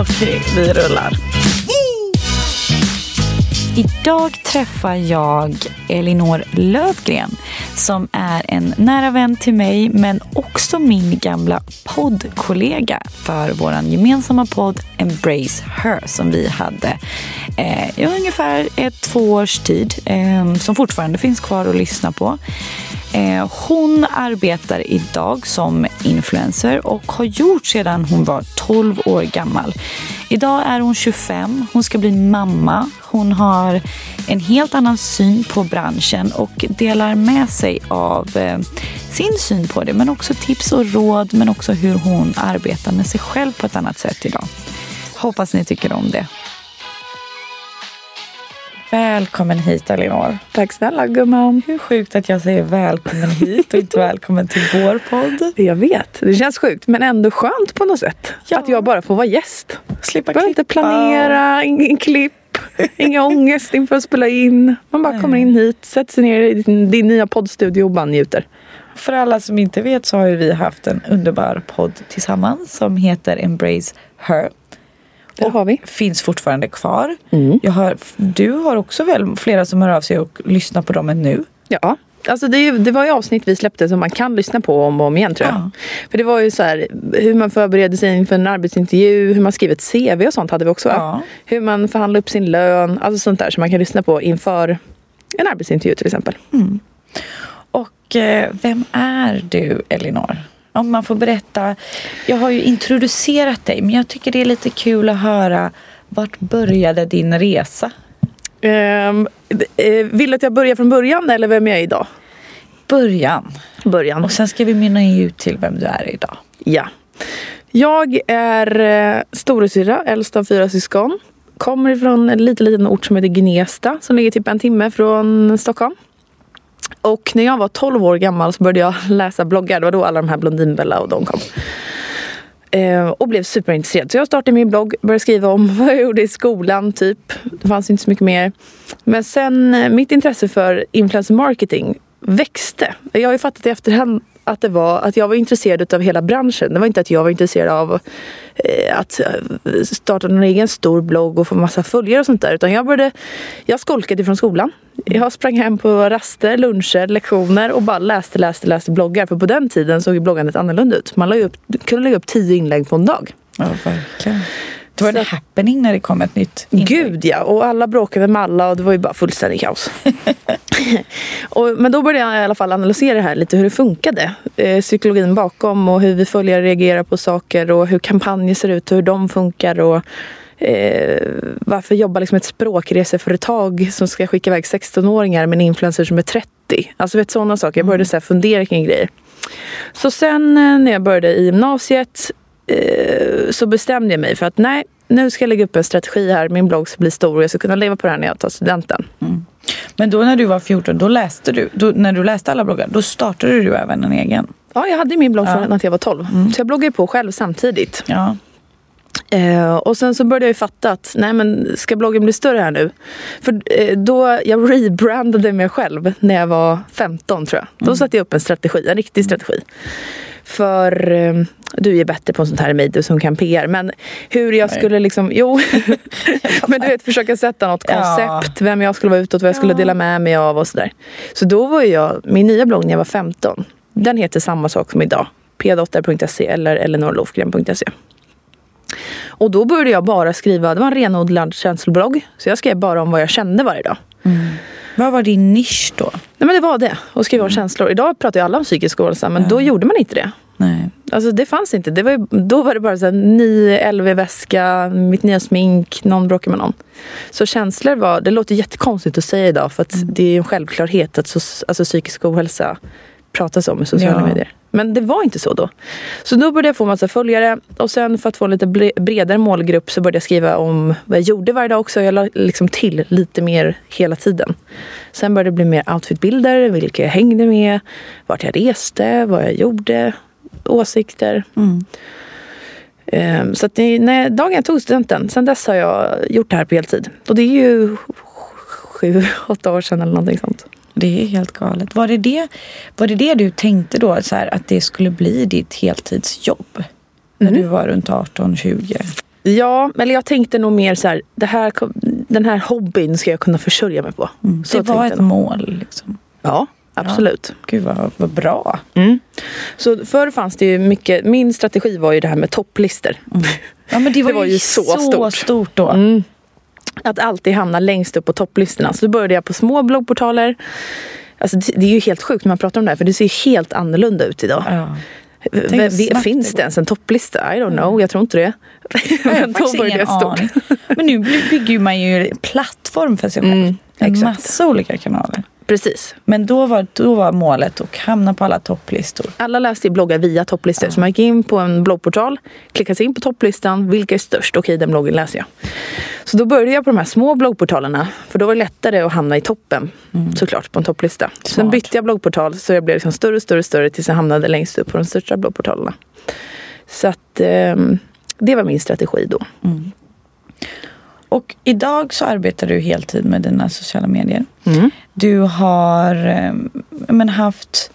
Okej, vi rullar. Idag träffar jag Elinor Lövgren som är en nära vän till mig men också min gamla poddkollega för vår gemensamma podd Embrace Her som vi hade eh, i ungefär ett, två års tid eh, som fortfarande finns kvar att lyssna på. Eh, hon arbetar idag som influencer och har gjort sedan hon var 12 år gammal. Idag är hon 25, hon ska bli mamma. Hon har en helt annan syn på branschen och delar med sig av eh, sin syn på det men också tips och råd men också hur hon arbetar med sig själv på ett annat sätt idag. Hoppas ni tycker om det. Välkommen hit Elinor. Tack snälla gumman. Hur sjukt att jag säger välkommen hit och inte välkommen till vår podd. Jag vet, det känns sjukt men ändå skönt på något sätt. Ja. Att jag bara får vara gäst. Slippa Behöver inte planera, ingen klipp, ingen ångest inför att spela in. Man bara kommer in hit, sätter sig ner i din, din nya poddstudio och bara njuter. För alla som inte vet så har ju vi haft en underbar podd tillsammans som heter Embrace Her. Det har vi. Finns fortfarande kvar. Mm. Har, du har också väl flera som hör av sig och lyssnar på dem ännu. Ja. Alltså det, det var ju avsnitt vi släppte som man kan lyssna på om och om igen tror jag. Ja. För det var ju så här hur man förbereder sig inför en arbetsintervju, hur man skriver ett CV och sånt hade vi också. Ja. Hur man förhandlar upp sin lön, alltså sånt där som man kan lyssna på inför en arbetsintervju till exempel. Och eh, vem är du Elinor? Om man får berätta. Jag har ju introducerat dig men jag tycker det är lite kul att höra vart började din resa? Um, vill du att jag börjar från början eller vem jag är idag? Början. Början. Och sen ska vi mynna ut till vem du är idag. Ja. Jag är eh, storasyrra, äldst av fyra syskon. Kommer ifrån en liten, liten ort som heter Gnesta som ligger typ en timme från Stockholm. Och när jag var 12 år gammal så började jag läsa bloggar. Det var då alla de här Blondinbella och de kom. Eh, och blev superintresserad. Så jag startade min blogg, började skriva om vad jag gjorde i skolan typ. Det fanns inte så mycket mer. Men sen eh, mitt intresse för influencer marketing växte. Jag har ju fattat i efterhand att det var att jag var intresserad av hela branschen. Det var inte att jag var intresserad av eh, att eh, starta någon egen stor blogg och få massa följare och sånt där. Utan jag började, jag skolkade från skolan. Jag sprang hem på raster, luncher, lektioner och bara läste, läste, läste bloggar. För på den tiden såg ju bloggandet annorlunda ut. Man la upp, kunde lägga upp tio inlägg på en dag. Ja, verkligen. Det var Så- en happening när det kom ett nytt inlägg. Gud ja, och alla bråkade med alla och det var ju bara fullständigt kaos. och, men då började jag i alla fall analysera det här lite hur det funkade. Eh, psykologin bakom och hur vi följare reagerar på saker och hur kampanjer ser ut och hur de funkar. Och, eh, varför jobbar liksom ett språkreseföretag som ska skicka iväg 16-åringar med en influencer som är 30? Alltså vet sådana saker. Jag började så här fundera kring grejer. Så sen eh, när jag började i gymnasiet så bestämde jag mig för att nej, nu ska jag lägga upp en strategi här. Min blogg ska bli stor och jag ska kunna leva på det här när jag tar studenten. Men då när du var 14, då läste du, då, när du läste alla bloggar, då startade du även en egen. Ja, jag hade min blogg Ja. från att jag var 12. Så jag bloggade på själv samtidigt. Ja. Eh, och sen så började jag ju fatta att nej men ska bloggen bli större här nu? För eh, då jag rebrandade mig själv när jag var 15 tror jag. Då satte jag upp en strategi, en riktig strategi. För eh, du är bättre på sånt här medier som kan PR. Men hur jag Nej. skulle liksom, jo. men du vet försöka sätta något Ja. koncept. Vem jag skulle vara utåt, vad jag skulle Ja. dela med mig av och sådär. Så då var jag, min nya blogg när jag var 15. Den heter samma sak som idag. p-dotter.se eller eleanorlofgren.se. Och då började jag bara skriva, det var en renodlad känsloblogg. Så jag skrev bara om vad jag kände varje dag. Vad var din nisch då? Nej men det var det, att skriva om känslor. Idag pratar ju alla om psykisk ohälsa men då gjorde man inte det. Nej. Alltså det fanns inte. Det var, ju- då var det bara så här, ny LV-väska, mitt nya smink, någon bråkar med någon. Så känslor var, det låter jättekonstigt att säga idag för att det är en självklarhet att så, alltså, psykisk ohälsa pratas om i sociala Ja. medier. Men det var inte så då. Så då började jag få massa följare och sen för att få en lite bre- bredare målgrupp så började jag skriva om vad jag gjorde varje dag också. Jag la liksom till lite mer hela tiden. Sen började det bli mer outfitbilder, vilka jag hängde med, vart jag reste, vad jag gjorde, åsikter. Mm. Ehm, Så att det, när dagen jag tog studenten, sen dess har jag gjort det här på heltid. Och det är ju sju, åtta år sedan eller någonting sånt. Det är helt galet. Var det det, var det, det du tänkte då, så här, att det skulle bli ditt heltidsjobb? När Mm. du var runt 18-20? Ja, eller jag tänkte nog mer så här, det här, den här hobbyn ska jag kunna försörja mig på. Mm. Så det var ett jag mål. Liksom. Ja, absolut. Gud vad, vad bra. Mm. Så förr fanns det ju mycket, min strategi var ju det här med topplistor. Ja, men det var, Det var ju så stort. stort då. Mm. Att alltid hamna längst upp på topplistorna. Så då började jag på små bloggportaler. Alltså det, är ju helt sjukt när man pratar om det här för det ser ju helt annorlunda ut idag. Ja. V- Finns det ens en topplista? I don't know, jag tror inte det. Jag har faktiskt ingen aning. Men nu bygger man ju plattform för sig själv. Mm, en massa olika kanaler. Precis. Men då var, då var målet att hamna på alla topplistor. Alla läste bloggar via topplistor. Så man gick in på en bloggportal, klickade sig in på topplistan. Vilka är störst? Okej, den bloggen läser jag. Så då började jag på de här små bloggportalerna. För då var det lättare att hamna i toppen såklart på en topplista. Sen Smart. bytte jag bloggportal så jag blev liksom större och större, större tills jag hamnade längst upp på de största bloggportalerna. Så att ehm, det var min strategi då. Och idag så arbetar du heltid med dina sociala medier. Mm. Du har eh, men haft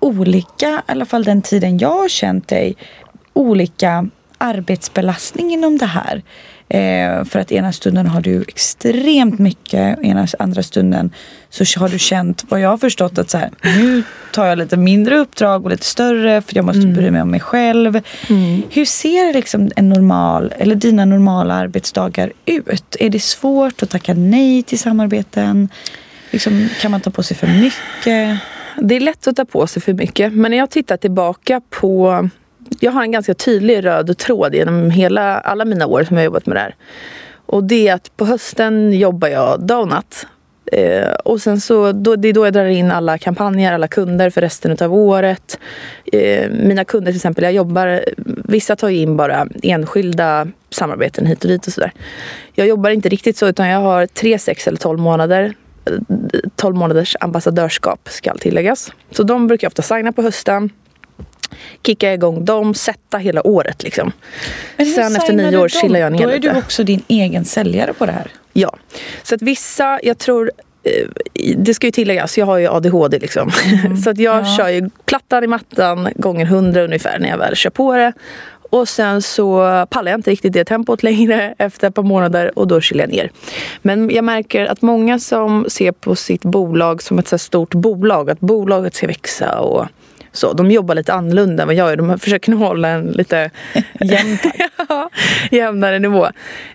olika, i alla fall den tiden jag har känt dig, olika arbetsbelastning inom det här. Eh, för att ena stunden har du extremt mycket, ena andra stunden så har du känt, vad jag har förstått, att så här, nu tar jag lite mindre uppdrag och lite större för jag måste bry mig om mig själv. Hur ser liksom en normal, eller dina normala arbetsdagar ut? Är det svårt att tacka nej till samarbeten? Liksom, kan man ta på sig för mycket? Det är lätt att ta på sig för mycket. Men när jag tittar tillbaka på... Jag har en ganska tydlig röd tråd genom hela, alla mina år som jag har jobbat med det här. Och det är att på hösten jobbar jag dag och natt. Eh, och sen så, då, det är då jag drar in alla kampanjer, alla kunder för resten av året. Eh, mina kunder till exempel, jag jobbar, vissa tar ju in bara enskilda samarbeten hit och dit och sådär. Jag jobbar inte riktigt så utan jag har tre, sex eller tolv månader 12 månaders ambassadörskap ska tilläggas. Så de brukar jag ofta signa på hösten. Kicka igång dem, sätta hela året liksom. Sen efter nio år chillar jag ner Då är lite. du också din egen säljare på det här. Ja. Så att vissa, jag tror eh, det ska ju tilläggas, jag har ju ADHD liksom. Så att jag Ja. kör ju plattan i mattan gånger hundra ungefär när jag väl kör på det. Och sen så pallar jag inte riktigt det tempot längre efter ett par månader och då chillar jag ner. Men jag märker att många som ser på sitt bolag som ett så stort bolag, att bolaget ska växa och så. De jobbar lite annorlunda än vad jag gör. De försöker hålla en lite Ja, jämnare nivå.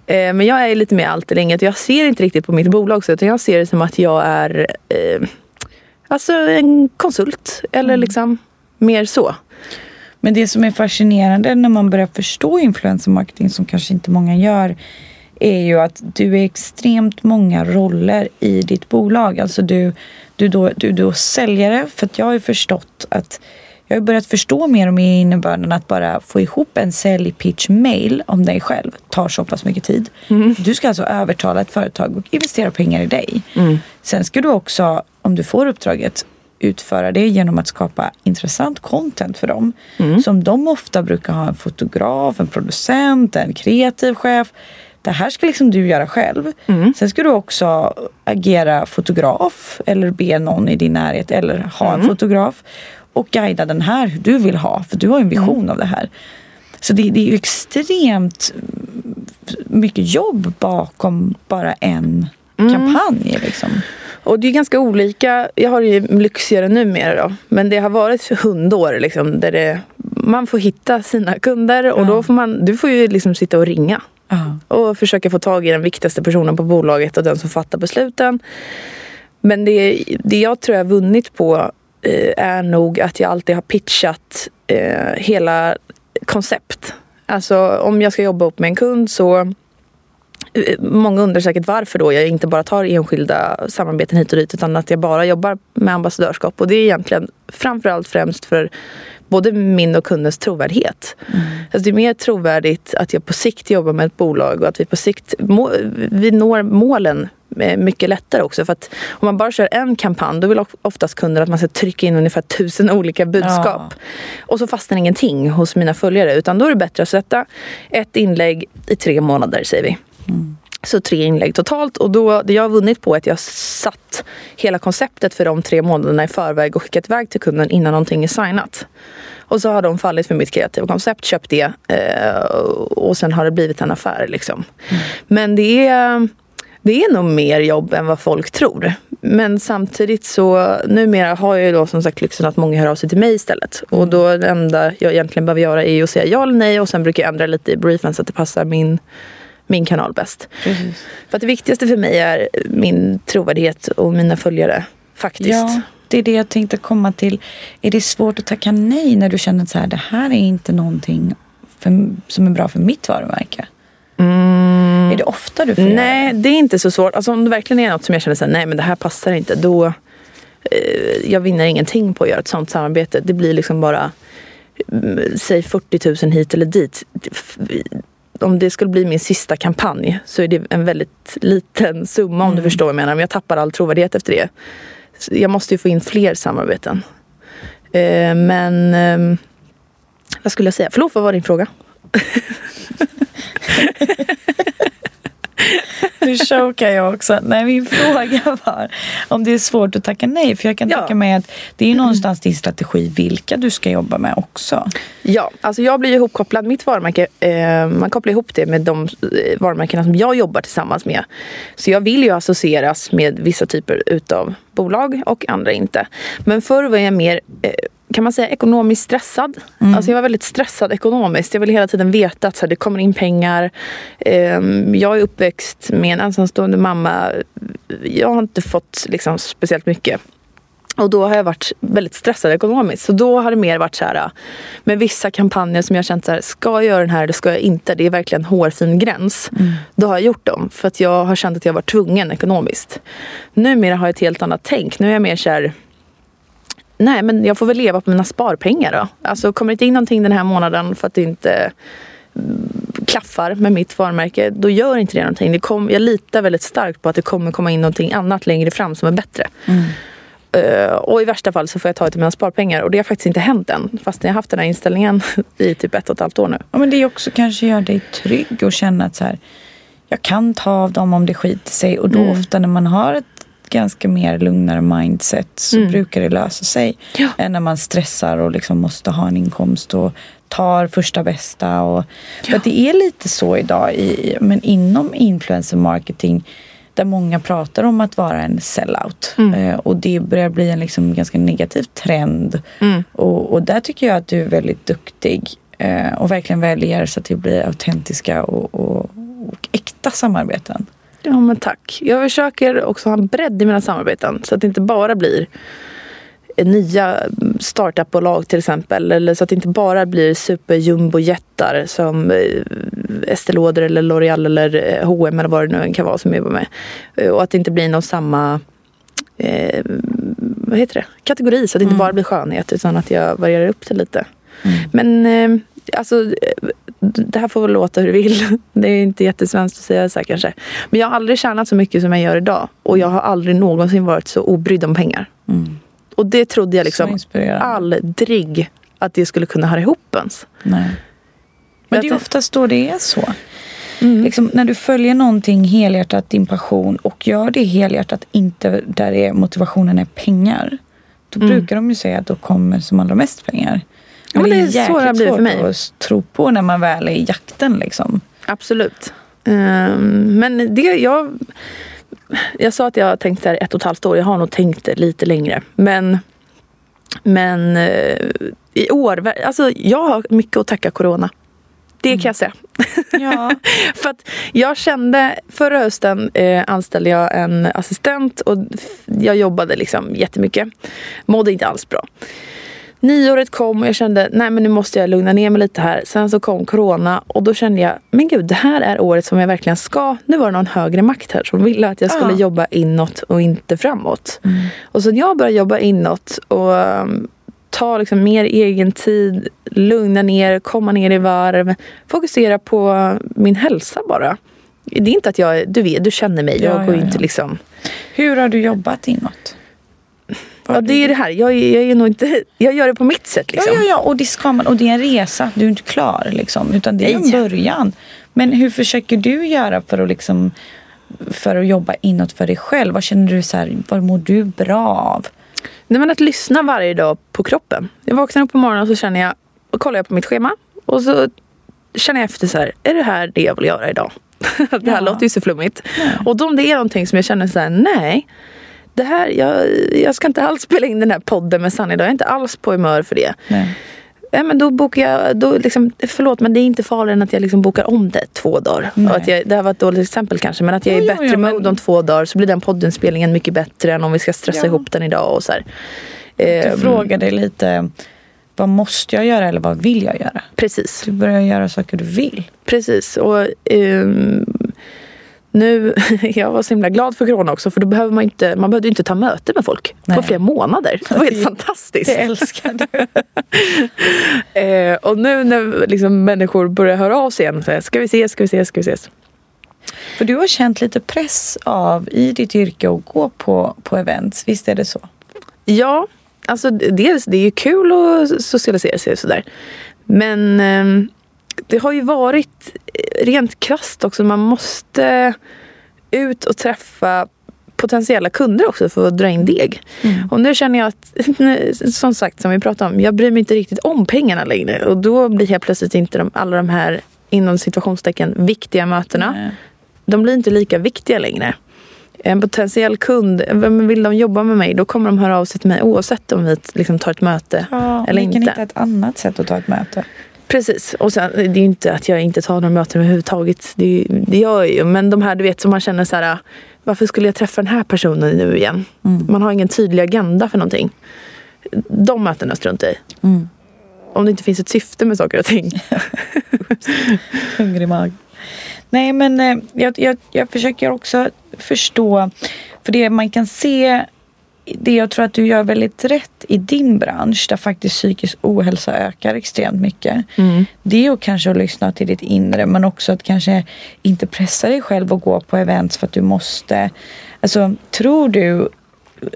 Eh, men jag är lite mer allt eller inget. Jag ser inte riktigt på mitt bolag så utan jag ser det som att jag är eh, alltså en konsult. Eller liksom mer så. Men det som är fascinerande när man börjar förstå influencermarketing som kanske inte många gör är ju att du är extremt många roller i ditt bolag. Alltså du, du, då, du, du är säljare för att jag har ju förstått att jag har börjat förstå mer och mer innebörden att bara få ihop en säljpitch-mail om dig själv tar så pass mycket tid. Du ska alltså övertala ett företag och investera pengar i dig. Sen ska du också, om du får uppdraget, utföra det genom att skapa intressant content för dem. Som de ofta brukar ha en fotograf, en producent, en kreativ chef. Det här ska liksom du göra själv. Sen ska du också agera fotograf eller be någon i din närhet eller ha en fotograf och guida den här hur du vill ha. För du har en vision av det här. Så det, det är ju extremt mycket jobb bakom bara en kampanj. Liksom. Och det är ganska olika. Jag har det ju lyxigare numera då. Men det har varit hundår liksom, där det man får hitta sina kunder och Ja. då får man, du får ju liksom sitta och ringa Ja. och försöka få tag i den viktigaste personen på bolaget och den som fattar besluten. Men det, det jag tror jag har vunnit på eh, är nog att jag alltid har pitchat eh, hela koncept. Alltså om jag ska jobba upp med en kund så Många undrar säkert varför då jag inte bara tar enskilda samarbeten hit och dit utan att jag bara jobbar med ambassadörskap. Och det är egentligen framförallt främst för både min och kundens trovärdighet. Alltså det är mer trovärdigt att jag på sikt jobbar med ett bolag och att vi på sikt må, vi når målen eh, mycket lättare också. För att om man bara kör en kampanj då vill of- oftast kunder att man ska trycka in ungefär tusen olika budskap. Och så fastnar ingenting hos mina följare. Utan då är det bättre att sätta ett inlägg i tre månader säger vi. Så tre inlägg totalt. Och då, det jag har vunnit på är att jag satt hela konceptet för de tre månaderna i förväg och skickat iväg till kunden innan någonting är signat. Och så har de fallit för mitt kreativa koncept, köpt det eh, och sen har det blivit en affär. Liksom. Men det är, det är nog mer jobb än vad folk tror. Men samtidigt så numera har jag ju då som sagt lyxen att många hör av sig till mig istället. Och då det enda jag egentligen behöver göra är att säga ja eller nej och sen brukar jag ändra lite i briefen så att det passar min, min kanal bäst. Precis. För att det viktigaste för mig är min trovärdighet och mina följare. Faktiskt. Ja, det är det jag tänkte komma till. Är det svårt att tacka nej när du känner att så här, det här är inte någonting för, som är bra för mitt varumärke? Är det ofta du får göra Mm. Nej, det är inte så svårt. Alltså, om det verkligen är något som jag känner så här, nej men det här passar inte. Då, eh, jag vinner ingenting på att göra ett sånt samarbete. Det blir liksom bara, mm, säg 40 000 hit eller dit. Om det skulle bli min sista kampanj så är det en väldigt liten summa om du förstår vad jag menar. Men jag tappar all trovärdighet efter det. Så Jag måste ju få in fler samarbeten. Eh, men ehm, vad skulle jag säga? Förlåt, vad var din fråga? Nu chokar jag också. Nej, min fråga var om det är svårt att tacka nej. För jag kan Ja. tänka mig att det är någonstans din strategi vilka du ska jobba med också. Ja, alltså jag blir ihopkopplad. Mitt varumärke, eh, man kopplar ihop det med de eh, varumärkena som jag jobbar tillsammans med. Så jag vill ju associeras med vissa typer utav bolag och andra inte. Men förr var jag mer eh, kan man säga ekonomiskt stressad. Alltså jag var väldigt stressad ekonomiskt. Jag ville hela tiden veta att så här, det kommer in pengar. Ehm, jag är uppväxt med en ensamstående mamma. Jag har inte fått liksom, speciellt mycket. Och då har jag varit väldigt stressad ekonomiskt. Så då har det mer varit så här med vissa kampanjer som jag känt så här, ska jag göra den här eller ska jag inte? Det är verkligen hårfin gräns. Då har jag gjort dem för att jag har känt att jag varit tvungen ekonomiskt. Numera har jag ett helt annat tänk. Nu är jag mer så här, nej men jag får väl leva på mina sparpengar då. Alltså kommer det inte in någonting den här månaden för att det inte mm, klaffar med mitt varumärke, då gör inte det någonting. Det kom, jag litar väldigt starkt på att det kommer komma in någonting annat längre fram som är bättre. Eh, och i värsta fall så får jag ta till mina sparpengar. Och det har faktiskt inte hänt än. Fast jag har haft den här inställningen i typ ett och ett halvt år nu. Ja, men det är också kanske gör dig trygg och känna att så här, jag kan ta av dem om det skiter sig. Och då Mm. ofta när man har ett ganska mer lugnare mindset så Mm. brukar det lösa sig. Ja. Än när man stressar och liksom måste ha en inkomst och tar första bästa. Och, För att det är lite så idag i, men inom influencer marketing där många pratar om att vara en sellout. Mm. Eh, och det börjar bli en liksom ganska negativ trend. Mm. Och, och där tycker jag att du är väldigt duktig eh, och verkligen väljer så att det blir autentiska och, och, och äkta samarbeten. Ja men tack. Jag försöker också ha en bredd i mina samarbeten. Så att det inte bara blir nya startupbolag till exempel. Eller så att det inte bara blir superjumbojättar som eh, Estée Lauder eller L'Oreal eller eh, H&M eller vad det nu kan vara som jag jobbar med. Eh, Och att det inte blir någon samma eh, vad heter det? kategori. Så att det inte bara blir skönhet utan att jag varierar upp det lite. Men eh, alltså det här får låta hur det vill. Det är inte jättesvenskt att säga så här kanske. Men jag har aldrig tjänat så mycket som jag gör idag. Och jag har aldrig någonsin varit så obrydd om pengar. Mm. Och det trodde jag liksom aldrig att det skulle kunna höra ihop ens. Nej. Men det är oftast då det är så. Mm. Liksom, när du följer någonting helhjärtat, din passion och gör det helhjärtat, inte där är, motivationen är pengar. Då Mm. brukar de ju säga att då kommer som allra mest pengar. Ja, men det är så det har blivit för svårt mig. att tro på när man väl är i jakten. Liksom. Absolut. Ehm, men det jag... Jag sa att jag har tänkt här ett och ett halvt år. Jag har nog tänkt det lite längre. Men Men eh, i år, alltså jag har mycket att tacka corona. Det kan jag säga. Ja. För att jag kände, förra hösten eh, anställde jag en assistent och jag jobbade liksom jättemycket. Mådde inte alls bra. Nyåret kom och jag kände, nej men nu måste jag lugna ner mig lite här. Sen så kom corona och då kände jag, men gud det här är året som jag verkligen ska. Nu var det någon högre makt här som ville att jag skulle Ja. jobba inåt och inte framåt. Och så jag började jobba inåt och um, ta liksom mer egen tid, lugna ner, komma ner i varv, fokusera på min hälsa bara. Det är inte att jag, du vet, du känner mig, Ja, jag går ja, inte ja. liksom Hur har du jobbat inåt? Ja, det är det här. Jag, jag, är nog inte, jag gör det på mitt sätt. Liksom. Ja, ja, ja, och det ska man. Och det är en resa. Du är inte klar liksom. Utan det är en början. Men hur försöker du göra för att liksom för att jobba inåt för dig själv? Vad känner du så här, vad mår du bra av? Nej, men att lyssna varje dag på kroppen. Jag vaknar upp på morgonen och så känner jag, och kollar jag på mitt schema och så känner jag efter så här, är det här det jag vill göra idag? det här Ja. låter ju så flummigt. Nej. Och om det är någonting som jag känner så här, nej. Det här, jag, jag ska inte alls spela in den här podden med Sanna idag. Jag är inte alls på humör för det. Nej. Nej, men då bokar jag, då liksom, förlåt men det är inte farligare än att jag liksom bokar om det två dagar. Nej. Och att jag, det här var ett dåligt exempel kanske men att jag är i jo, bättre jo, men- mode om två dagar så blir den poddinspelningen mycket bättre än om vi ska stressa Ja. ihop den idag och så här. Du frågar dig lite, vad måste jag göra eller vad vill jag göra? Precis, Du börjar göra saker du vill. precis. Och ehm, nu, jag var så himla glad för corona också för då behöver man inte, man behövde inte ta möte med folk Nej. på flera månader. Det var helt fantastiskt. Det älskar du. Eh, och nu när liksom människor börjar höra av sig igen, så här, ska vi ses, ska vi ses, ska vi ses. För du har känt lite press av i ditt yrke att gå på, på events. Visst är det så? Ja, alltså dels det är ju kul att socialisera sig och sådär. Men ehm, det har ju varit eh, rent krasst också. Man måste ut och träffa potentiella kunder också för att dra in deg. Och nu känner jag att, som sagt som vi pratade om, jag bryr mig inte riktigt om pengarna längre. Och då blir helt plötsligt inte de, alla de här inom situationstecken viktiga mötena Nej. de blir inte lika viktiga längre. En potentiell kund, vem vill de jobba med mig? Då kommer de höra av sig till mig oavsett om vi liksom tar ett möte Ja, eller vi kan inte. hitta ett annat sätt att ta ett möte. Precis. Och sen, det är ju inte att jag inte tar några möten överhuvudtaget. Det, det gör jag ju. Men de här du vet som man känner så här. Varför skulle jag träffa den här personen nu igen? Mm. Man har ingen tydlig agenda för någonting. De mötena struntar jag i. Mm. Om det inte finns ett syfte med saker och ting. Hungrig mag. Nej men eh, jag, jag, jag försöker också förstå. För det man kan se. Det jag tror att du gör väldigt rätt i din bransch. Där faktiskt psykisk ohälsa ökar extremt mycket. Det är ju kanske att lyssna till ditt inre. Men också att kanske inte pressa dig själv att gå på events för att du måste. Alltså tror du.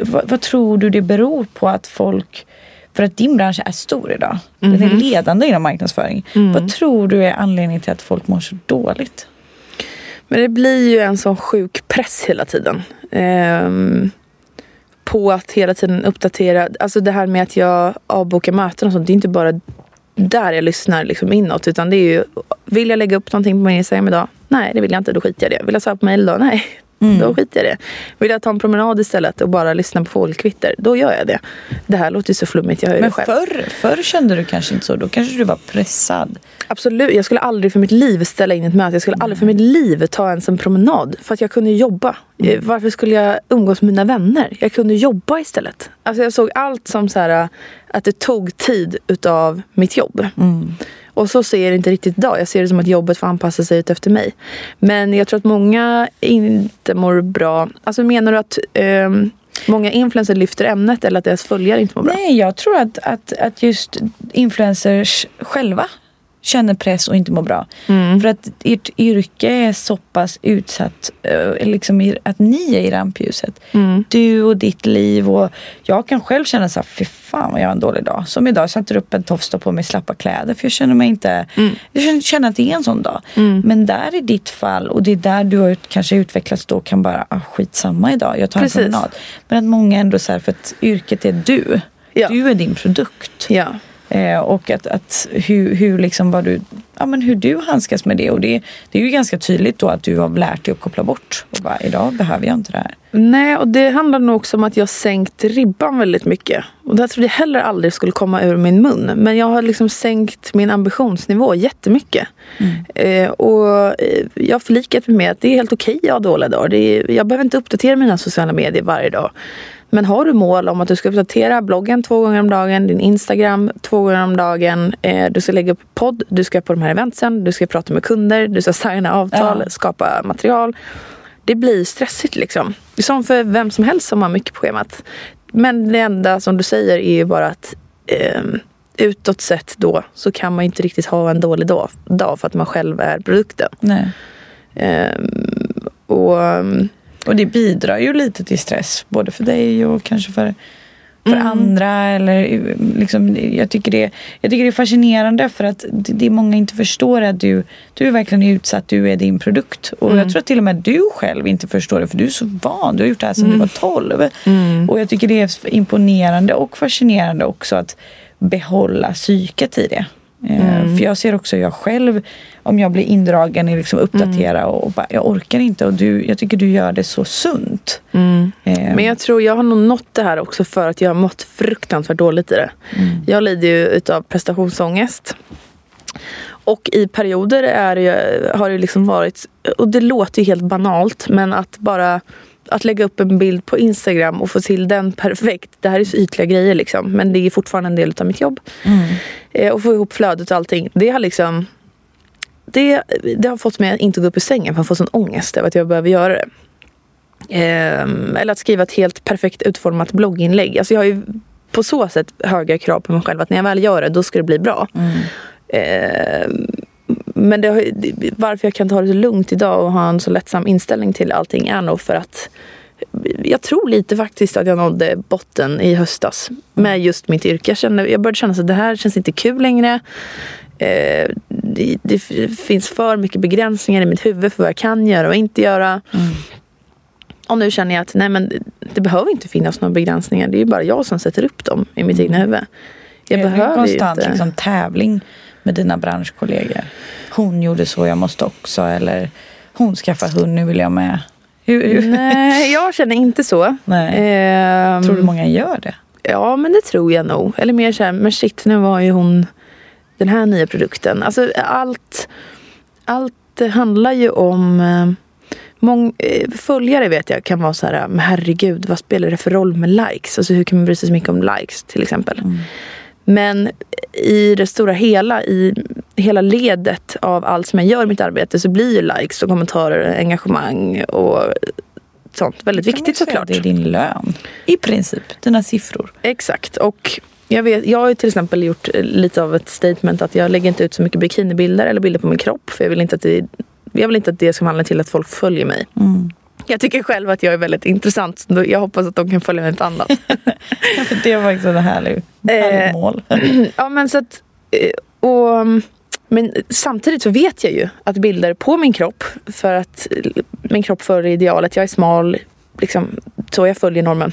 Vad, vad tror du det beror på att folk för att din bransch är stor idag. Den är ledande inom marknadsföring. Vad tror du är anledningen till att folk mår så dåligt? Men det blir ju en sån sjuk press hela tiden. Ehm, på att hela tiden uppdatera. Alltså det här med att jag avbokar möten och sånt. Det är inte bara där jag lyssnar liksom inåt. Utan det är ju, vill jag lägga upp någonting på min Instagram idag? Nej, det vill jag inte. Då skiter jag i det. Vill jag svara på mejl idag? Nej, då skiter jag i det. Vill jag ta en promenad istället och bara lyssna på fågelkvitter? Då gör jag det. Det här låter ju så flummigt. Jag hör ju Men det själv. förr, förr kände du kanske inte så. Då kanske du var pressad. Absolut, jag skulle aldrig för mitt liv ställa in ett möte. Jag skulle aldrig för mitt liv ta ens en promenad. För att jag kunde jobba. Eh, Varför skulle jag umgås med mina vänner? Jag kunde jobba istället. Alltså jag såg allt som så här, att det tog tid utav mitt jobb. Och så ser jag det inte riktigt idag. Jag ser det som att jobbet får anpassa sig ut efter mig. Men jag tror att många inte mår bra. Alltså menar du att ehm, många influencers lyfter ämnet eller att deras följare inte mår bra? Nej, jag tror att, att, att just influencers själva känner press och inte mår bra. För att ert yrke är så pass utsatt, eh, liksom att ni är i rampljuset. Du och ditt liv. och Jag kan själv känna så här, fy fan vad jag har en dålig dag. Som idag, jag satte upp en tofs på mig slappa kläder för jag känner mig inte, jag känner, att det är en sån dag. Men där i ditt fall och det är där du har kanske utvecklats då kan bara, ah, skitsamma idag, jag tar en Precis. promenad. Men att många ändå så här, för att yrket är du. Ja. Du är din produkt. Ja. Eh, och att, att hur, hur, liksom vad du, ja, men hur du handskas med det. Och det, det är ju ganska tydligt då att du har lärt dig att koppla bort. Och bara, idag behöver jag inte det här. Nej, och det handlar nog också om att jag sänkt ribban väldigt mycket. Och det trodde jag heller aldrig skulle komma ur min mun. Men jag har liksom sänkt min ambitionsnivå jättemycket. Mm. Eh, och eh, jag har förlikat mig med att det är helt okej okay att ha dåliga dagar. Är, jag behöver inte uppdatera mina sociala medier varje dag. Men har du mål om att du ska uppdatera bloggen två gånger om dagen, din Instagram två gånger om dagen, eh, du ska lägga upp podd, du ska på de här eventsen, du ska prata med kunder, du ska signa avtal, ja. skapa material. Det blir stressigt liksom. Som för vem som helst som har mycket på schemat. Men det enda som du säger är ju bara att eh, utåt sett då så kan man inte riktigt ha en dålig dag, dag för att man själv är produkten. Nej. Eh, och och det bidrar ju lite till stress, både för dig och kanske för, för mm. andra. Eller liksom, jag, tycker det, jag tycker det är fascinerande för att det, det många inte förstår att du, du är verkligen utsatt, du är din produkt. Och mm. jag tror att till och med du själv inte förstår det för du är så van, du har gjort det här sedan mm. du var 12. Mm. Och jag tycker det är imponerande och fascinerande också att behålla psyket i det. Eh, mm. För jag ser också jag själv, om jag blir indragen i liksom uppdatera mm. och, bara, jag orkar inte och du, jag tycker du gör det så sunt. Mm. Eh. Men jag tror jag har nog nått det här också för att jag har mått fruktansvärt dåligt i det. Mm. Jag lider ju utav prestationsångest. Och i perioder är det, har det liksom varit, och det låter ju helt banalt, men att bara att lägga upp en bild på Instagram och få till den perfekt. Det här är så ytliga grejer liksom. Men det är fortfarande en del av mitt jobb. Mm. Eh, och få ihop flödet och allting. Det har liksom det, det har fått mig att inte gå upp ur sängen för jag får sån ångest över att jag behöver göra det. Eh, eller att skriva ett helt perfekt utformat blogginlägg. Alltså jag har ju på så sätt höga krav på mig själv att när jag väl gör det då ska det bli bra. Mm. Eh, men det, varför jag kan ta det så lugnt idag och ha en så lättsam inställning till allting är nog för att jag tror lite faktiskt att jag nådde botten i höstas med just mitt yrke. Jag, kände, jag började känna att det här känns inte kul längre. Eh, det, det, finns för mycket begränsningar i mitt huvud för vad jag kan göra och inte göra. Mm. Och nu känner jag att nej men det behöver inte finnas några begränsningar. Det är bara jag som sätter upp dem i mitt mm. egna huvud. Jag det är behöver konstant inte... liksom, tävling med dina branschkollegor? Hon gjorde så, jag måste också. Eller hon skaffade hund, nu vill jag med. Hur, hur? Nej, jag känner inte så. Ehm, tror du många gör det? Ja, men det tror jag nog. Eller mer så här, men shit, nu var ju hon den här nya produkten. Alltså allt, allt handlar ju om eh, Mång, eh, följare vet jag kan vara så här, men herregud vad spelar det för roll med likes? Alltså hur kan man bry sig så mycket om likes till exempel? Mm. Men i det stora hela, i hela ledet av allt som jag gör i mitt arbete så blir ju likes och kommentarer, engagemang och sånt väldigt viktigt såklart. Det är din lön i princip, dina siffror. Exakt och jag, vet, jag har till exempel gjort lite av ett statement att jag lägger inte ut så mycket bikinibilder eller bilder på min kropp för jag vill inte att det, jag vill inte att det ska handla till att folk följer mig. Mm. Jag tycker själv att jag är väldigt intressant. Jag hoppas att de kan följa med ett annat. det var faktiskt ett härligt, härligt mål. ja men så att, eh, och, men samtidigt så vet jag ju att bilder på min kropp, för att min kropp före idealet, jag är smal, liksom, så jag följer normen.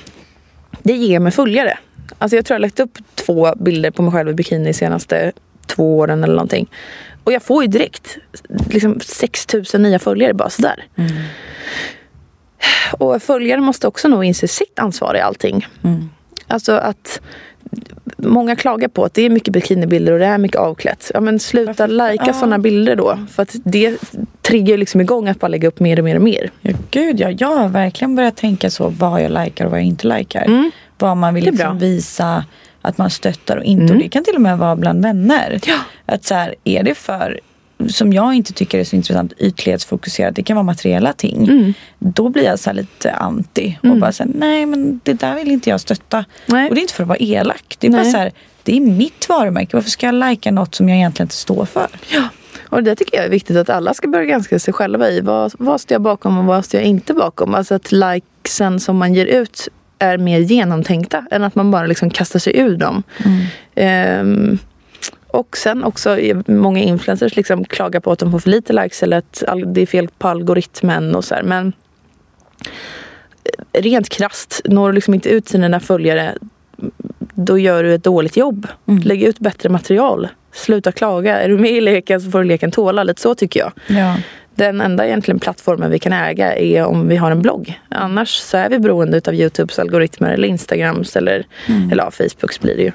Det ger mig följare. Alltså jag tror jag har lagt upp två bilder på mig själv i bikini de senaste två åren eller någonting. Och jag får ju direkt liksom 6000 nya följare bara sådär. Mm. Och följare måste också nog inse sitt ansvar i allting. Mm. Alltså att Många klagar på att det är mycket bikinibilder och det är mycket avklätt. Ja men sluta lajka ja. sådana bilder då. För att det triggar liksom igång att bara lägga upp mer och mer och mer. Ja gud ja, jag har verkligen börjat tänka så vad jag likar och vad jag inte likar. Mm. Vad man vill liksom visa att man stöttar och inte. Mm. Och det kan till och med vara bland vänner. Ja. Att så här, är det för som jag inte tycker är så intressant, ytlighetsfokuserat, det kan vara materiella ting. Mm. Då blir jag så lite anti och mm. bara säger nej men det där vill inte jag stötta. Nej. Och det är inte för att vara elak. Det är nej. bara så här, det är mitt varumärke. Varför ska jag lajka något som jag egentligen inte står för? Ja. Och det tycker jag är viktigt att alla ska börja granska sig själva i. Vad, vad står jag bakom och vad står jag inte bakom? Alltså att likesen som man ger ut är mer genomtänkta än att man bara liksom kastar sig ur dem. Mm. Um, och sen också många influencers liksom klagar på att de får för lite likes eller att det är fel på algoritmen och så här. Men eh, rent krast når du liksom inte ut till dina följare då gör du ett dåligt jobb. Mm. Lägg ut bättre material. Sluta klaga. Är du med i leken så får du leken tåla. Lite så tycker jag. Ja. Den enda egentligen plattformen vi kan äga är om vi har en blogg. Annars så är vi beroende av Youtubes algoritmer eller Instagrams eller, Mm. eller ja, Facebooks blir det ju.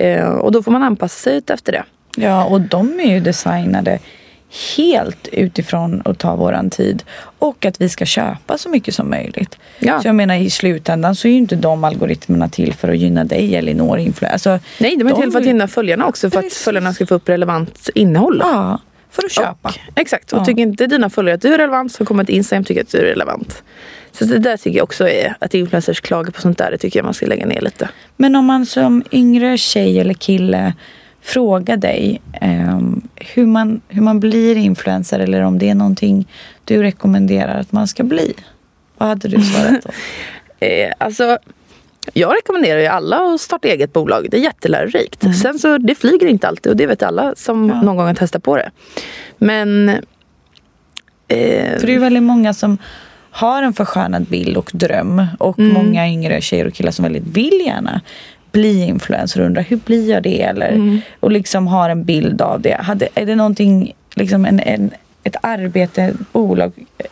Eh, och då får man anpassa sig ut efter det. Ja, och de är ju designade helt utifrån att ta våran tid och att vi ska köpa så mycket som möjligt. Ja. Så jag menar i slutändan så är ju inte de algoritmerna till för att gynna dig eller Elinor. Alltså, Nej, de är De till för att gynna följarna också. För att följarna ska få upp relevant innehåll. ja, för att köpa. Och, exakt. Och Ja. tycker inte dina följare att du är relevant så kommer ett Instagram tycka att du är relevant. Så det där tycker jag också är att influencers klagar på sånt där. Det tycker jag man ska lägga ner lite. Men om man som yngre tjej eller kille frågar dig ehm, hur, man, hur man blir influencer eller om det är någonting du rekommenderar att man ska bli. Vad hade du svarat då? Eh, alltså, jag rekommenderar ju alla att starta eget bolag. Det är jättelärorikt. Sen så det flyger inte alltid och det vet alla som Ja. någon gång har testat på det. Men... Eh, För det är väldigt många som har en förskönad bild och dröm och Mm. många yngre tjejer och killar som väldigt vill gärna bli influencer och undrar hur blir jag det? Eller, Mm. Och liksom har en bild av det. Hade, är det någonting, liksom en, en, ett arbete, ett bolag, eh,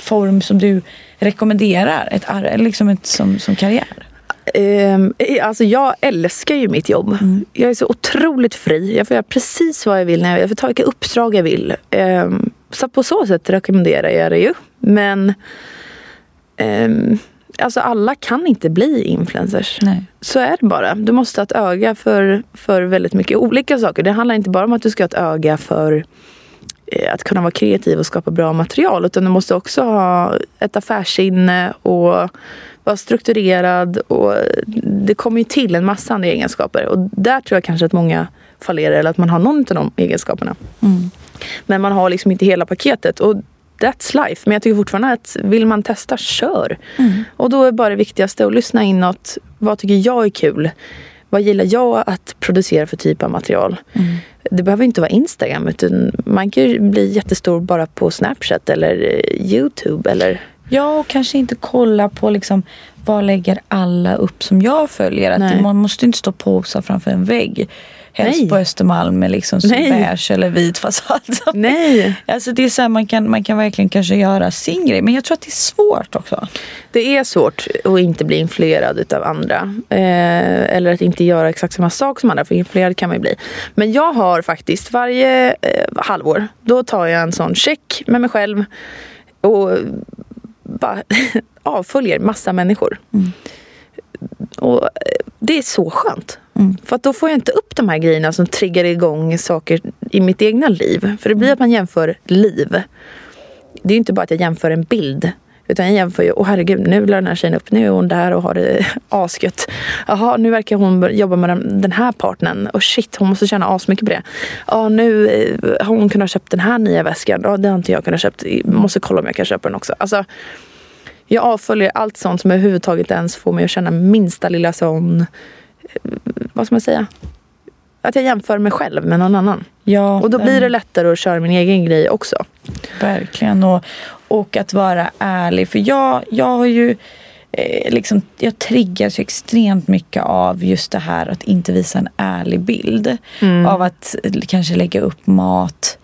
form som du rekommenderar? Ett, liksom ett, som, som karriär? Eh, alltså jag älskar ju mitt jobb. Mm. Jag är så otroligt fri. Jag får göra precis vad jag vill. När jag, jag får ta vilka uppdrag jag vill. Ehm, så på så sätt rekommenderar jag det ju. Men ehm, alltså alla kan inte bli influencers. Nej. Så är det bara. Du måste ha ett öga för, för väldigt mycket olika saker. Det handlar inte bara om att du ska ha ett öga för att kunna vara kreativ och skapa bra material. Utan du måste också ha ett affärssinne och vara strukturerad. Och det kommer ju till en massa andra egenskaper. Och där tror jag kanske att många fallerar. Eller att man har någon av de egenskaperna. Mm. Men man har liksom inte hela paketet. Och that's life. Men jag tycker fortfarande att vill man testa, kör. Mm. Och då är bara det viktigaste att lyssna inåt. Vad tycker jag är kul? Vad gillar jag att producera för typ av material? Mm. Det behöver inte vara Instagram utan man kan ju bli jättestor bara på Snapchat eller eh, Youtube eller Ja, och kanske inte kolla på liksom, vad lägger alla upp som jag följer. Att Nej. man måste inte stå och posa framför en vägg. Helst Nej. på Östermalm med liksom beige eller vit fasad. Nej! Alltså det är så här, man, kan, man kan verkligen kanske göra sin grej. Men jag tror att det är svårt också. Det är svårt att inte bli influerad utav andra. Eh, eller att inte göra exakt samma sak som andra, för influerad kan man ju bli. Men jag har faktiskt varje eh, halvår, då tar jag en sån check med mig själv och bara avföljer massa människor. Mm. Och eh, det är så skönt. Mm. För att då får jag inte upp de här grejerna som triggar igång saker i mitt egna liv. För det blir att man jämför liv. Det är ju inte bara att jag jämför en bild. Utan jag jämför ju, åh herregud, nu la den här tjejen upp, nu är hon där och har det asgött. Jaha, nu verkar hon jobba med den- här partnern. Och shit, hon måste tjäna asmycket på det. Ja, nu eh, har hon kunnat köpt den här nya väskan. Ja, det har inte jag kunnat köpt. Måste kolla om jag kan köpa den också. Alltså, jag avföljer allt sånt som överhuvudtaget ens får mig att känna minsta lilla sån, vad ska man säga? Att jag jämför mig själv med någon annan. Ja, Och då blir mm, det lättare att köra min egen grej också. Verkligen. Och, och att vara ärlig. För jag, jag har ju eh, liksom, jag triggas ju extremt mycket av just det här att inte visa en ärlig bild. Mm. Av att eh, kanske lägga upp mat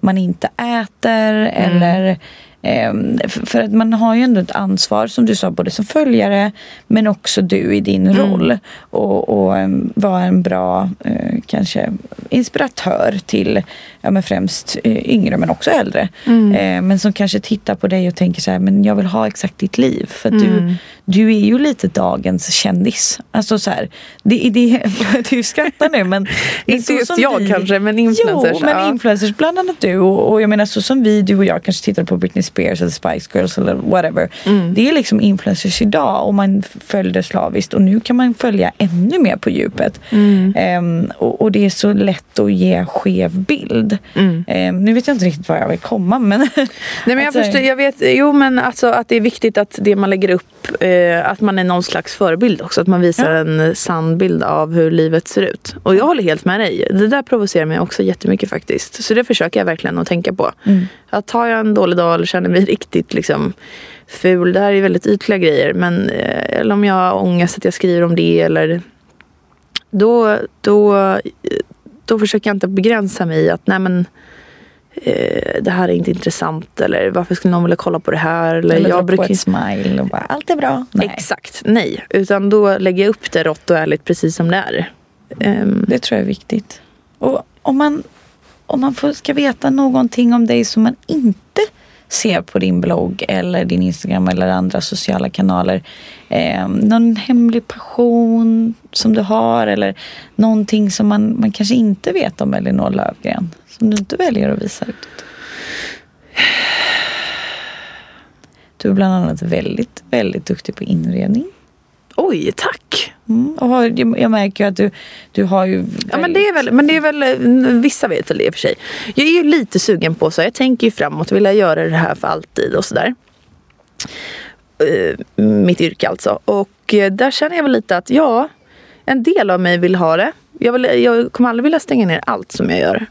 man inte äter eller ehm, för, för att man har ju ändå ett ansvar som du sa både som följare men också du i din roll. Och, och em, vara en bra eh, kanske inspiratör till ja, men främst eh, yngre men också äldre. Eh, men som kanske tittar på dig och tänker så här, men jag vill ha exakt ditt liv. För att du, du är ju lite dagens kändis. Alltså så här, det, det, du skrattar nu men Inte just jag kanske, men influencers, Jo, men ja. influencers, bland annat du. Och, och jag menar så som vi, du och jag kanske tittar på Britney Spears eller Spice Girls eller whatever. Mm. Det är liksom influencers idag och man följde slaviskt och nu kan man följa ännu mer på djupet. Mm. Ehm, och, och det är så lätt att ge skev bild. Mm. Ehm, nu vet jag inte riktigt var jag vill komma men Nej men jag Alltså- förstår, jag vet, jo men alltså att det är viktigt att det man lägger upp, eh, att man är någon slags förebild också. Att man visar Ja. en eh, sann bild av hur livet ser ut. Och jag håller helt med dig. Det där provocerar mig också jättemycket faktiskt. Så det försöker jag verkligen att tänka på. Mm. Att har jag en dålig dag eller känner mig riktigt liksom ful. Det här är väldigt ytliga grejer. Men eh, eller om jag har ångest att jag skriver om det eller då, då, då försöker jag inte begränsa mig i att nej men eh, det här är inte intressant eller varför skulle någon vilja kolla på det här? Eller, Eller jag brukar på ett smile och bara allt är bra. Nej, Exakt, nej. Utan då lägger jag upp det rått och ärligt precis som det är. Ehm, det tror jag är viktigt. Och om man, om man får, ska veta någonting om dig som man inte ser på din blogg eller din Instagram eller andra sociala kanaler. Eh, någon hemlig passion som du har eller någonting som man, man kanske inte vet om Elinor Löfgren. som du inte väljer att visa ut? Du är bland annat väldigt, väldigt duktig på inredning. oj, tack! Mm. Och har, jag märker ju att du, du har ju... Ja, men det är väl, men det är väl, eh, vissa vet väl det i och för sig. Jag är ju lite sugen på så, jag tänker ju framåt, vill jag göra det här för alltid och sådär. Uh, mitt yrke alltså. Och uh, där känner jag väl lite att ja, en del av mig vill ha det. Jag, vill, jag kommer aldrig vilja stänga ner allt som jag gör.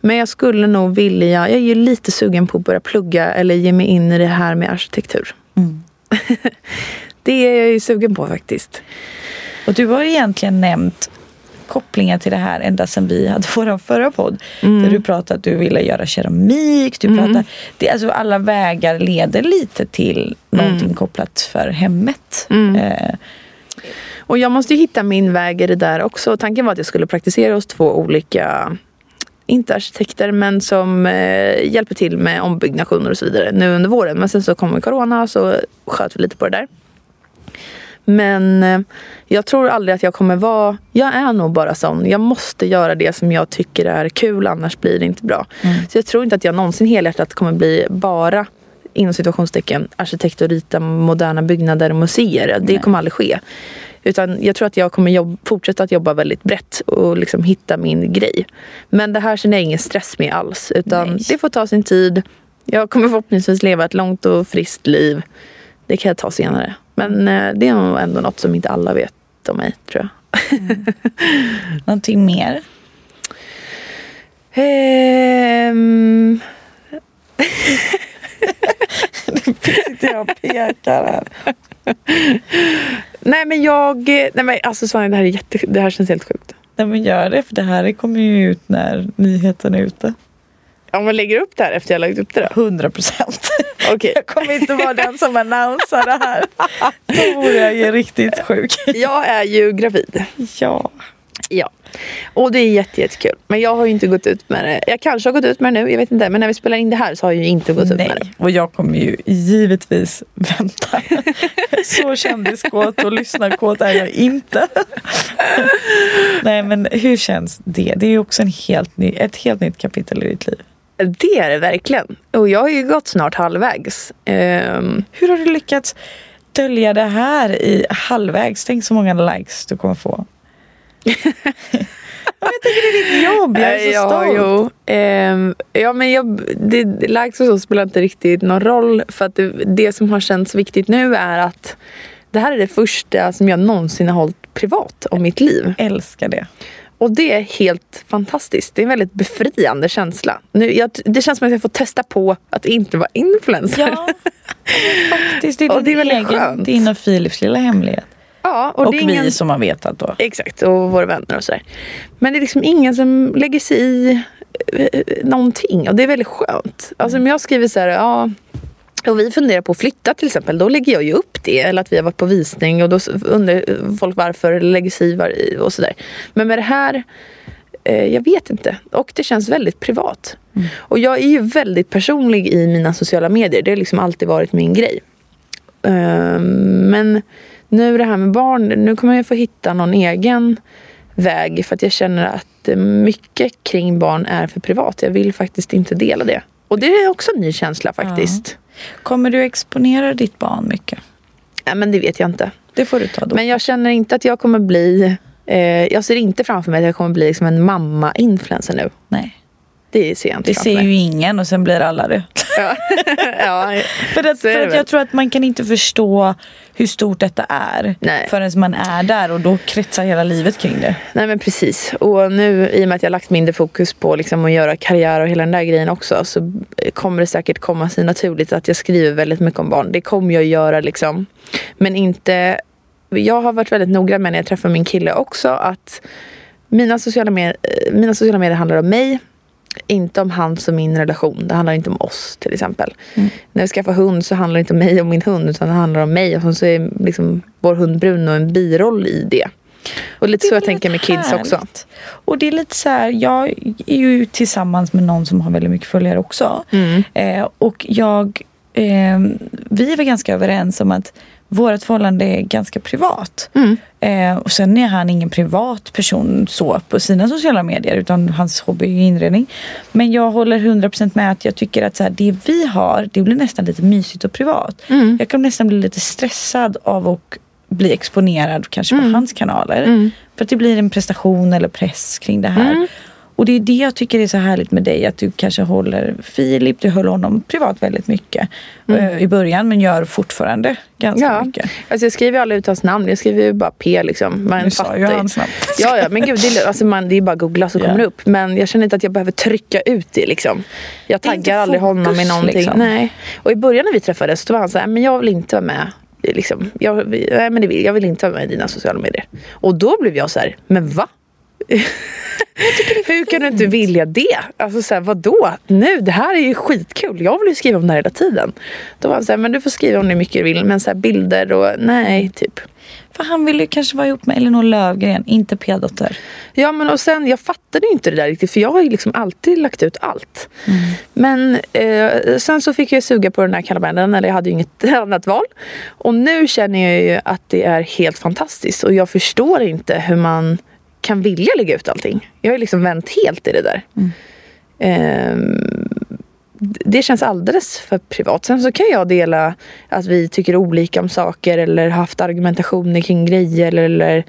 Men jag skulle nog vilja, jag är ju lite sugen på att börja plugga eller ge mig in i det här med arkitektur. Mm. det är jag ju sugen på faktiskt. Och du har egentligen nämnt kopplingar till det här ända sedan vi hade vår förra podd. Mm. Där du pratade att du ville göra keramik. Du mm. det, alltså alla vägar leder lite till någonting mm. kopplat för hemmet. Mm. Eh. Och jag måste hitta min väg i det där också. Tanken var att jag skulle praktisera hos två olika inte arkitekter men som eh, hjälper till med ombyggnationer och så vidare nu under våren. Men sen så kom corona och så sköt vi lite på det där. Men eh, jag tror aldrig att jag kommer vara... Jag är nog bara sån. Jag måste göra det som jag tycker är kul annars blir det inte bra. Mm. Så jag tror inte att jag någonsin helhjärtat kommer bli bara inom situationstecken arkitekt och rita moderna byggnader och museer. Det kommer aldrig ske. Utan jag tror att jag kommer jobb, fortsätta att jobba väldigt brett och liksom hitta min grej. Men det här känner jag ingen stress med alls. Utan Nej. det får ta sin tid. Jag kommer förhoppningsvis leva ett långt och friskt liv. Det kan jag ta senare. Men eh, det är nog ändå något som inte alla vet om mig, tror jag. Mm. Någonting mer? Um... nu sitter jag och pekar här. nej men jag, nej men alltså Sanja det här, är jätte, det här känns helt sjukt. Nej men gör det för det här kommer ju ut när nyheten är ute. Om man lägger upp det här efter jag lagt upp det då? 100 procent. Okay. Jag kommer inte vara den som annonsar det här. Då vore jag ju riktigt sjuk. Jag är ju gravid. Ja. Ja. Och det är jättekul. Men jag har ju inte gått ut med det. Jag kanske har gått ut med det nu, jag vet inte. Men när vi spelar in det här så har jag ju inte gått Nej. ut med det. Och jag kommer ju givetvis vänta. så kändiskåt och lyssnarkåt är jag inte. Nej men hur känns det? Det är ju också en helt ny, ett helt nytt kapitel i ditt liv. Det är det verkligen. Och jag har ju gått snart halvvägs. Um... Hur har du lyckats dölja det här i halvvägs? Tänk så många likes du kommer få. jag tycker det är ditt jobb, jag är så ja, stolt. Jo. Um, ja, men jag, det, likes och så spelar inte riktigt någon roll. För att det, det som har känts viktigt nu är att det här är det första som jag någonsin har hållit privat om mitt liv. Jag älskar det. Och det är helt fantastiskt. Det är en väldigt befriande känsla. Nu, jag, det känns som att jag får testa på att inte vara influencer. Ja, faktiskt. Det är, och det är väldigt egen, skönt. Din och Philips lilla hemlighet. Ja, och, och vi ingen... som har vetat då. Exakt, och våra vänner och sådär. Men det är liksom ingen som lägger sig i eh, någonting. Och det är väldigt skönt. Alltså om jag skriver så här, ja och vi funderar på att flytta till exempel, då lägger jag ju upp det. Eller att vi har varit på visning och då undrar folk varför, lägger sig i och sådär. Men med det här, eh, jag vet inte. Och det känns väldigt privat. Mm. Och jag är ju väldigt personlig i mina sociala medier. Det har liksom alltid varit min grej. Uh, men nu det här med barn, nu kommer jag få hitta någon egen väg. För att jag känner att mycket kring barn är för privat. Jag vill faktiskt inte dela det. Och det är också en ny känsla faktiskt. Ja. Kommer du exponera ditt barn mycket? Ja, men det vet jag inte. Det får du ta då. Men jag känner inte att jag kommer bli... Eh, jag ser inte framför mig att jag kommer bli liksom en mamma-influencer nu. Nej. Det ser jag inte Det ser ju ingen och sen blir alla det. Ja. ja, för att, för att jag tror att man kan inte förstå hur stort detta är Nej. förrän man är där och då kretsar hela livet kring det. Nej men precis. Och nu i och med att jag lagt mindre fokus på liksom att göra karriär och hela den där grejen också så kommer det säkert komma sig naturligt att jag skriver väldigt mycket om barn. Det kommer jag göra liksom. Men inte jag har varit väldigt noggrann med när jag träffar min kille också att mina sociala, med, mina sociala medier handlar om mig. Inte om hans och min relation. Det handlar inte om oss till exempel. Mm. När vi skaffar hund så handlar det inte om mig och min hund utan det handlar om mig. Och så är liksom vår hund Bruno en biroll i det. Och lite så jag tänker med kids härligt. också. Och det är lite så här, jag är ju tillsammans med någon som har väldigt mycket följare också. Mm. Eh, och jag, eh, vi var ganska överens om att vårt förhållande är ganska privat. Mm. Eh, och sen är han ingen privat person så på sina sociala medier utan hans hobby är inredning. Men jag håller 100% med att jag tycker att så här, det vi har det blir nästan lite mysigt och privat. Mm. Jag kan nästan bli lite stressad av att bli exponerad kanske på Mm. hans kanaler. Mm. För att det blir en prestation eller press kring det här. Mm. Och det är det jag tycker är så härligt med dig. Att du kanske håller Filip, du höll honom privat väldigt mycket eh, i början men gör fortfarande ganska Mm. Ja. mycket. Alltså jag skriver aldrig ut hans namn. Jag skriver ju bara P liksom. Man Nu sa ju. hans namn. Ja, ja, men gud, det är, alltså man, det är bara att googla så Ja. kommer det upp. Men jag känner inte att jag behöver trycka ut det liksom. Jag taggar aldrig honom i fokus, någonting. liksom. Nej. Och i början när vi träffades då var han så här, men jag vill inte vara med. Liksom. Jag, nej, men det vill, jag vill inte vara med i dina sociala medier. Och då blev jag så här, men va? Hur kan du inte vilja det? Alltså så här, vadå? Nu, det här är ju skitkul. Jag vill ju skriva om det här hela tiden. Då var han så här, men du får skriva om det mycket du vill. Men så här, bilder och nej, typ. För han ville ju kanske vara ihop med Elinor Lövgren, inte P-dotter. Ja men och sen jag fattade ju inte det där riktigt för jag har ju liksom alltid lagt ut allt. Men eh, sen så fick jag suga på den här kalabanden eller jag hade ju inget annat val. Och nu känner jag ju att det är helt fantastiskt och jag förstår inte hur man kan vilja lägga ut allting. Jag har liksom vänt helt i det där. Ehm, det känns alldeles för privat. Sen så kan jag dela att vi tycker olika om saker eller haft argumentationer kring grejer. Eller,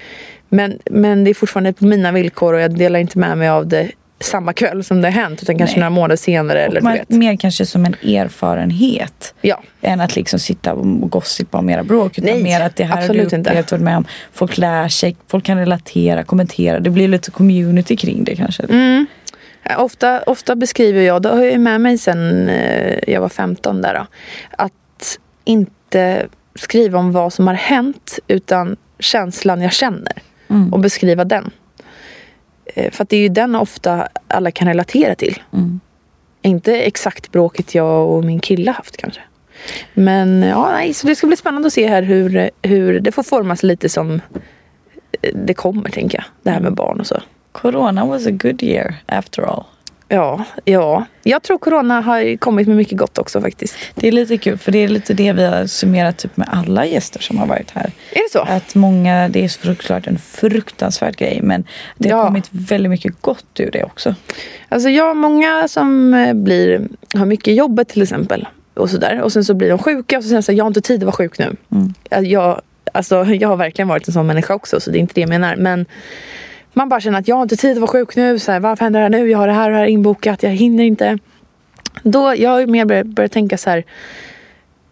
men, men det är fortfarande på mina villkor och jag delar inte med mig av det samma kväll som det hänt utan kanske Nej. några månader senare. Eller, Man, mer kanske som en erfarenhet. Ja. Än att liksom sitta och gossipa om era bråk. Utan Nej, mer att det här har du upplevt, varit med om. Folk lär sig, folk kan relatera, kommentera. Det blir lite community kring det kanske. Mm. Ofta, ofta beskriver jag, det har jag med mig sen eh, jag var 15 där då, att inte skriva om vad som har hänt utan känslan jag känner Mm. och beskriva den. Eh, För att det är ju den ofta alla kan relatera till. Mm. Inte exakt bråket jag och min kille haft kanske. Men ja, nej, så det ska bli spännande att se här hur, hur det får formas lite som eh, det kommer tänker jag. Det här med barn och så. Corona was a good year after all. Ja, ja. Jag tror corona har kommit med mycket gott också faktiskt. Det är lite kul för det är lite det vi har summerat typ med alla gäster som har varit här. Är det så? Att många, det är såklart en fruktansvärd grej men det har Ja. kommit väldigt mycket gott ur det också. Alltså jag många som eh, blir, har mycket jobbet till exempel. Och sådär. Och sen så blir de sjuka och så säger de så här, jag har inte tid att vara sjuk nu. Mm. Att Jag, alltså, jag har verkligen varit en sån människa också så det är inte det jag menar. Men man bara känner att jag har inte tid att vara sjuk nu. Så här, varför händer det här nu? Jag har det här och det här inbokat. Jag hinner inte. Då, jag har mer börjat, börjat tänka så här.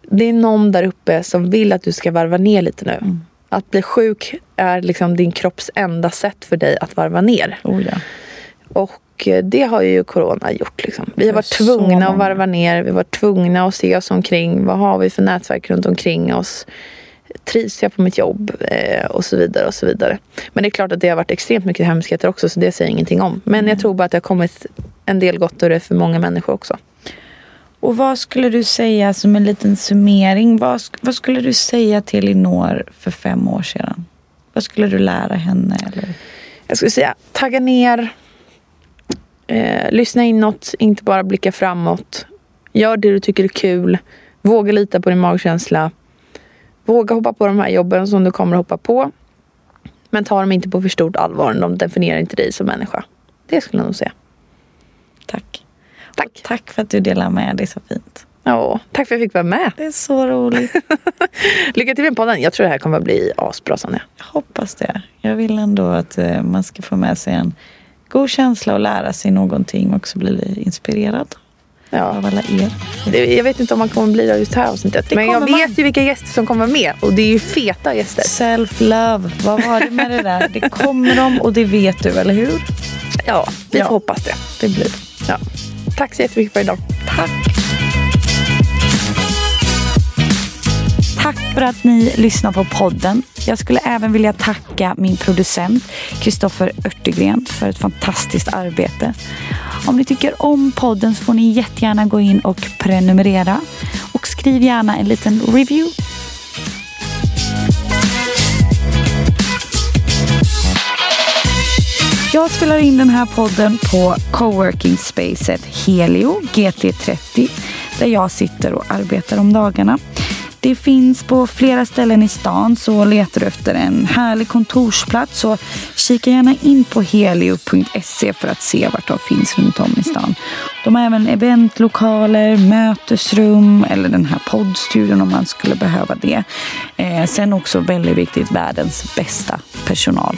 Det är någon där uppe som vill att du ska varva ner lite nu. Mm. Att bli sjuk är liksom din kropps enda sätt för dig att varva ner. Oh, ja. Och eh, det har ju corona gjort. Liksom. Vi har varit tvungna att varva ner. Vi varit tvungna att se oss omkring. Vad har vi för nätverk runt omkring oss? Trivs jag på mitt jobb? Eh, och så vidare. och så vidare. Men det är klart att det har varit extremt mycket hemskheter också. Så det säger jag ingenting om. Men Mm. jag tror bara att det har kommit en del gott ur det för många människor också. Och vad skulle du säga som en liten summering? Vad, vad skulle du säga till Elinor för fem år sedan? Vad skulle du lära henne? Eller? Jag skulle säga tagga ner. Eh, lyssna inåt, inte bara blicka framåt. Gör det du tycker är kul. Våga lita på din magkänsla. Våga hoppa på de här jobben som du kommer att hoppa på. Men ta dem inte på för stort allvar. De definierar inte dig som människa. Det skulle jag nog säga. Tack. Tack. Tack för att du delar med dig så fint. Ja, tack för att jag fick vara med. Det är så roligt. Lycka till med podden. Jag tror det här kommer att bli asbra Sonja. Jag hoppas det. Jag vill ändå att eh, man ska få med sig en god känsla och lära sig någonting och också bli inspirerad Ja. av alla er. Jag vet inte om man kommer bli där just här avsnittet. Det Men jag man. vet ju vilka gäster som kommer med. Och det är ju feta gäster. Self-love. Vad var det med det där? Det kommer de och det vet du, eller hur? Ja, vi Ja. får hoppas det. Det blir. Ja. Tack så jättemycket för idag. Tack. Tack för att ni lyssnar på podden. Jag skulle även vilja tacka min producent Kristoffer Örtegren för ett fantastiskt arbete. Om ni tycker om podden så får ni jättegärna gå in och prenumerera. Och skriv gärna en liten review. Jag spelar in den här podden på coworking spacet Helio GT30 där jag sitter och arbetar om dagarna. Det finns på flera ställen i stan så letar du efter en härlig kontorsplats så kika gärna in på helio.se för att se vart de finns runt om i stan. De har även eventlokaler, mötesrum eller den här poddstudion om man skulle behöva det. Eh, sen också väldigt viktigt världens bästa personal.